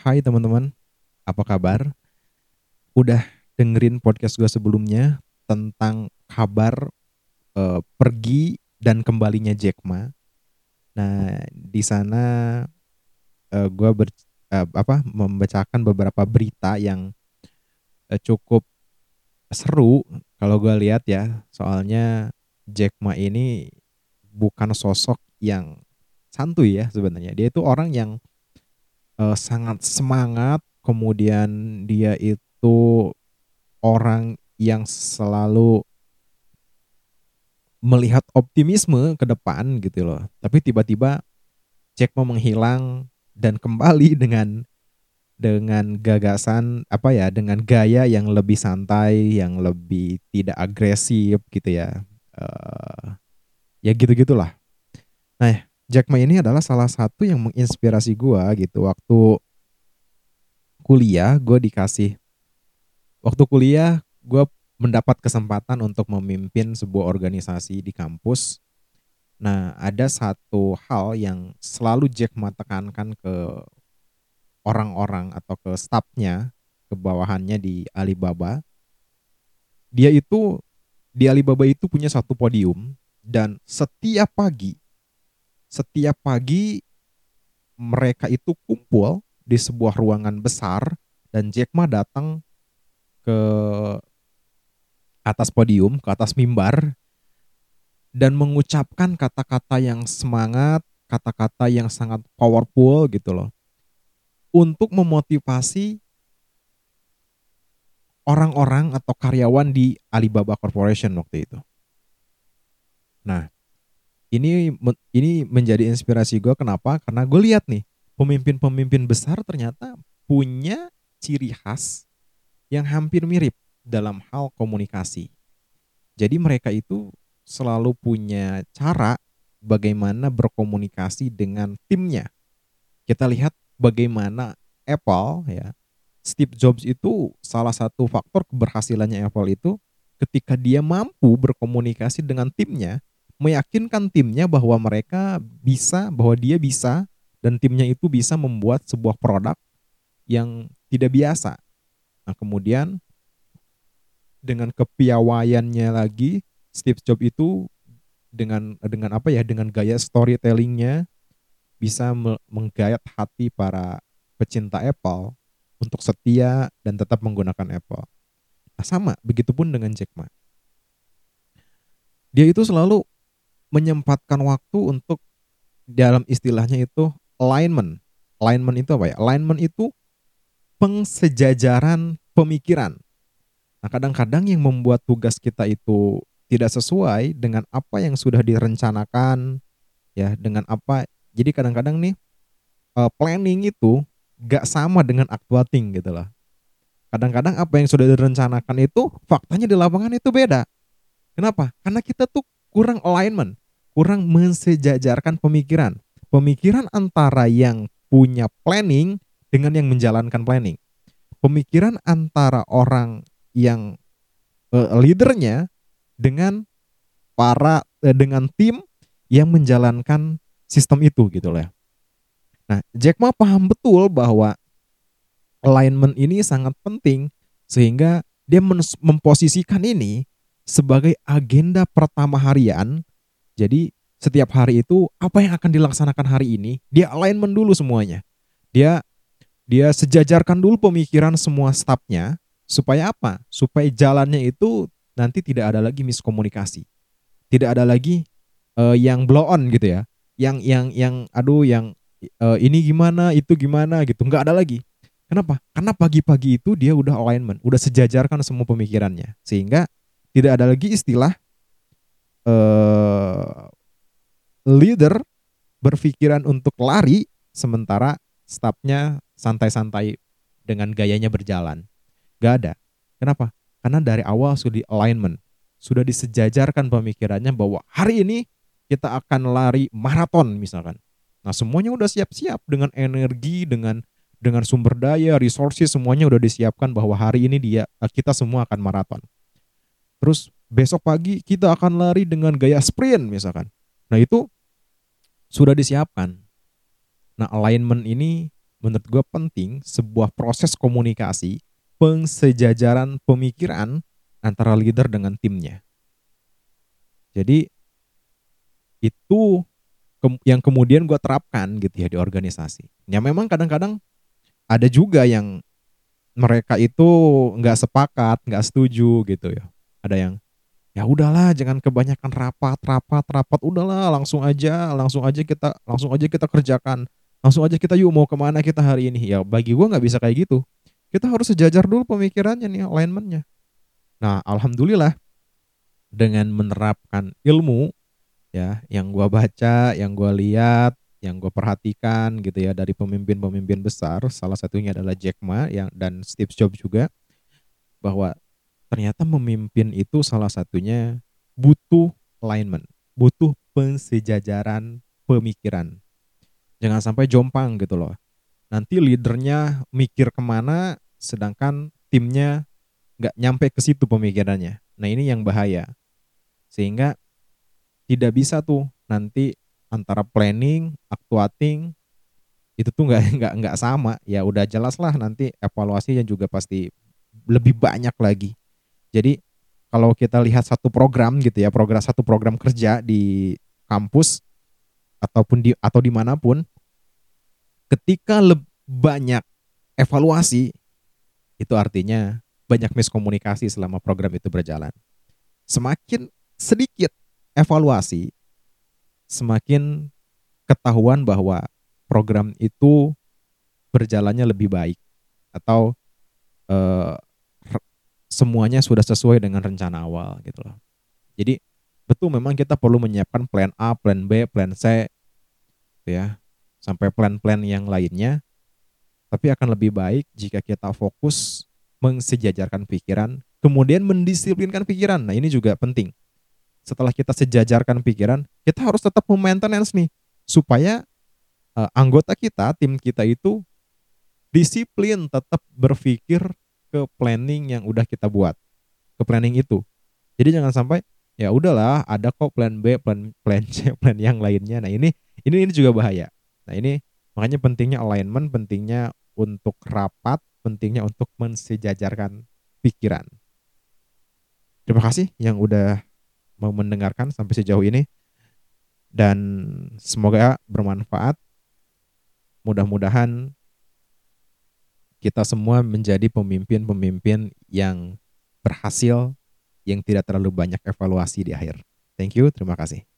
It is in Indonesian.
Hai teman-teman, apa kabar? Udah dengerin podcast gue sebelumnya tentang kabar eh, pergi dan kembalinya Jack Ma. Nah, di sana eh, gue ber, eh, apa membacakan beberapa berita yang eh, cukup seru kalau gue lihat ya. Soalnya Jack Ma ini bukan sosok yang santuy ya sebenarnya. Dia itu orang yang eh, sangat semangat, kemudian dia itu orang yang selalu melihat optimisme ke depan gitu loh. Tapi tiba-tiba Jack Ma menghilang dan kembali dengan dengan gagasan apa ya, dengan gaya yang lebih santai, yang lebih tidak agresif gitu ya. Eh, ya gitu-gitulah. Nah, Jack Ma ini adalah salah satu yang menginspirasi gua gitu waktu kuliah gue dikasih waktu kuliah gue mendapat kesempatan untuk memimpin sebuah organisasi di kampus. Nah, ada satu hal yang selalu Jack Ma tekankan ke orang-orang atau ke stafnya, ke bawahannya di Alibaba. Dia itu di Alibaba itu punya satu podium dan setiap pagi setiap pagi mereka itu kumpul di sebuah ruangan besar dan Jack Ma datang ke atas podium, ke atas mimbar dan mengucapkan kata-kata yang semangat, kata-kata yang sangat powerful gitu loh. Untuk memotivasi orang-orang atau karyawan di Alibaba Corporation waktu itu. Nah, ini ini menjadi inspirasi gue kenapa? Karena gue lihat nih pemimpin-pemimpin besar ternyata punya ciri khas yang hampir mirip dalam hal komunikasi. Jadi mereka itu selalu punya cara bagaimana berkomunikasi dengan timnya. Kita lihat bagaimana Apple ya Steve Jobs itu salah satu faktor keberhasilannya Apple itu ketika dia mampu berkomunikasi dengan timnya meyakinkan timnya bahwa mereka bisa, bahwa dia bisa, dan timnya itu bisa membuat sebuah produk yang tidak biasa. Nah, kemudian dengan kepiawaiannya lagi, Steve Jobs itu dengan dengan apa ya, dengan gaya storytellingnya bisa menggayat hati para pecinta Apple untuk setia dan tetap menggunakan Apple. Nah, sama, begitupun dengan Jack Ma. Dia itu selalu menyempatkan waktu untuk dalam istilahnya itu alignment. Alignment itu apa ya? Alignment itu pengsejajaran pemikiran. Nah, kadang-kadang yang membuat tugas kita itu tidak sesuai dengan apa yang sudah direncanakan, ya, dengan apa. Jadi kadang-kadang nih uh, planning itu gak sama dengan actuating gitu lah. Kadang-kadang apa yang sudah direncanakan itu faktanya di lapangan itu beda. Kenapa? Karena kita tuh kurang alignment kurang mensejajarkan pemikiran. Pemikiran antara yang punya planning dengan yang menjalankan planning. Pemikiran antara orang yang uh, leadernya dengan para uh, dengan tim yang menjalankan sistem itu gitu loh ya. Nah, Jack Ma paham betul bahwa alignment ini sangat penting sehingga dia memposisikan ini sebagai agenda pertama harian jadi setiap hari itu apa yang akan dilaksanakan hari ini, dia alignment dulu semuanya. Dia dia sejajarkan dulu pemikiran semua stafnya supaya apa? Supaya jalannya itu nanti tidak ada lagi miskomunikasi. Tidak ada lagi uh, yang blow on gitu ya. Yang yang yang aduh yang uh, ini gimana, itu gimana gitu. Nggak ada lagi. Kenapa? Karena pagi-pagi itu dia udah alignment, udah sejajarkan semua pemikirannya. Sehingga tidak ada lagi istilah uh, leader berpikiran untuk lari sementara stafnya santai-santai dengan gayanya berjalan. Gak ada. Kenapa? Karena dari awal sudah di alignment, sudah disejajarkan pemikirannya bahwa hari ini kita akan lari maraton misalkan. Nah semuanya udah siap-siap dengan energi, dengan dengan sumber daya, resources semuanya udah disiapkan bahwa hari ini dia kita semua akan maraton. Terus besok pagi kita akan lari dengan gaya sprint misalkan. Nah itu sudah disiapkan. Nah alignment ini menurut gue penting sebuah proses komunikasi pengsejajaran pemikiran antara leader dengan timnya. Jadi itu yang kemudian gue terapkan gitu ya di organisasi. Ya memang kadang-kadang ada juga yang mereka itu nggak sepakat, nggak setuju gitu ya. Ada yang ya udahlah jangan kebanyakan rapat, rapat, rapat, udahlah langsung aja, langsung aja kita langsung aja kita kerjakan. Langsung aja kita yuk mau ke mana kita hari ini. Ya bagi gue nggak bisa kayak gitu. Kita harus sejajar dulu pemikirannya nih, alignmentnya. Nah, alhamdulillah dengan menerapkan ilmu ya yang gue baca, yang gue lihat, yang gue perhatikan gitu ya dari pemimpin-pemimpin besar, salah satunya adalah Jack Ma yang dan Steve Jobs juga bahwa ternyata memimpin itu salah satunya butuh alignment, butuh pensejajaran pemikiran. Jangan sampai jompang gitu loh. Nanti leadernya mikir ke mana, sedangkan timnya nggak nyampe ke situ pemikirannya. Nah ini yang bahaya. Sehingga tidak bisa tuh nanti antara planning, actuating itu tuh nggak nggak nggak sama. Ya udah jelas lah nanti evaluasinya juga pasti lebih banyak lagi. Jadi kalau kita lihat satu program gitu ya, program satu program kerja di kampus ataupun di atau di mana pun, ketika banyak evaluasi itu artinya banyak miskomunikasi selama program itu berjalan. Semakin sedikit evaluasi, semakin ketahuan bahwa program itu berjalannya lebih baik atau eh, semuanya sudah sesuai dengan rencana awal gitu loh. Jadi betul memang kita perlu menyiapkan plan A, plan B, plan C gitu ya. Sampai plan-plan yang lainnya. Tapi akan lebih baik jika kita fokus mensejajarkan pikiran, kemudian mendisiplinkan pikiran. Nah, ini juga penting. Setelah kita sejajarkan pikiran, kita harus tetap maintenance nih supaya uh, anggota kita, tim kita itu disiplin tetap berpikir ke planning yang udah kita buat. Ke planning itu. Jadi jangan sampai ya udahlah ada kok plan B, plan plan C, plan yang lainnya. Nah, ini ini ini juga bahaya. Nah, ini makanya pentingnya alignment, pentingnya untuk rapat, pentingnya untuk mensejajarkan pikiran. Terima kasih yang udah mau mendengarkan sampai sejauh ini dan semoga bermanfaat. Mudah-mudahan kita semua menjadi pemimpin-pemimpin yang berhasil, yang tidak terlalu banyak evaluasi di akhir. Thank you, terima kasih.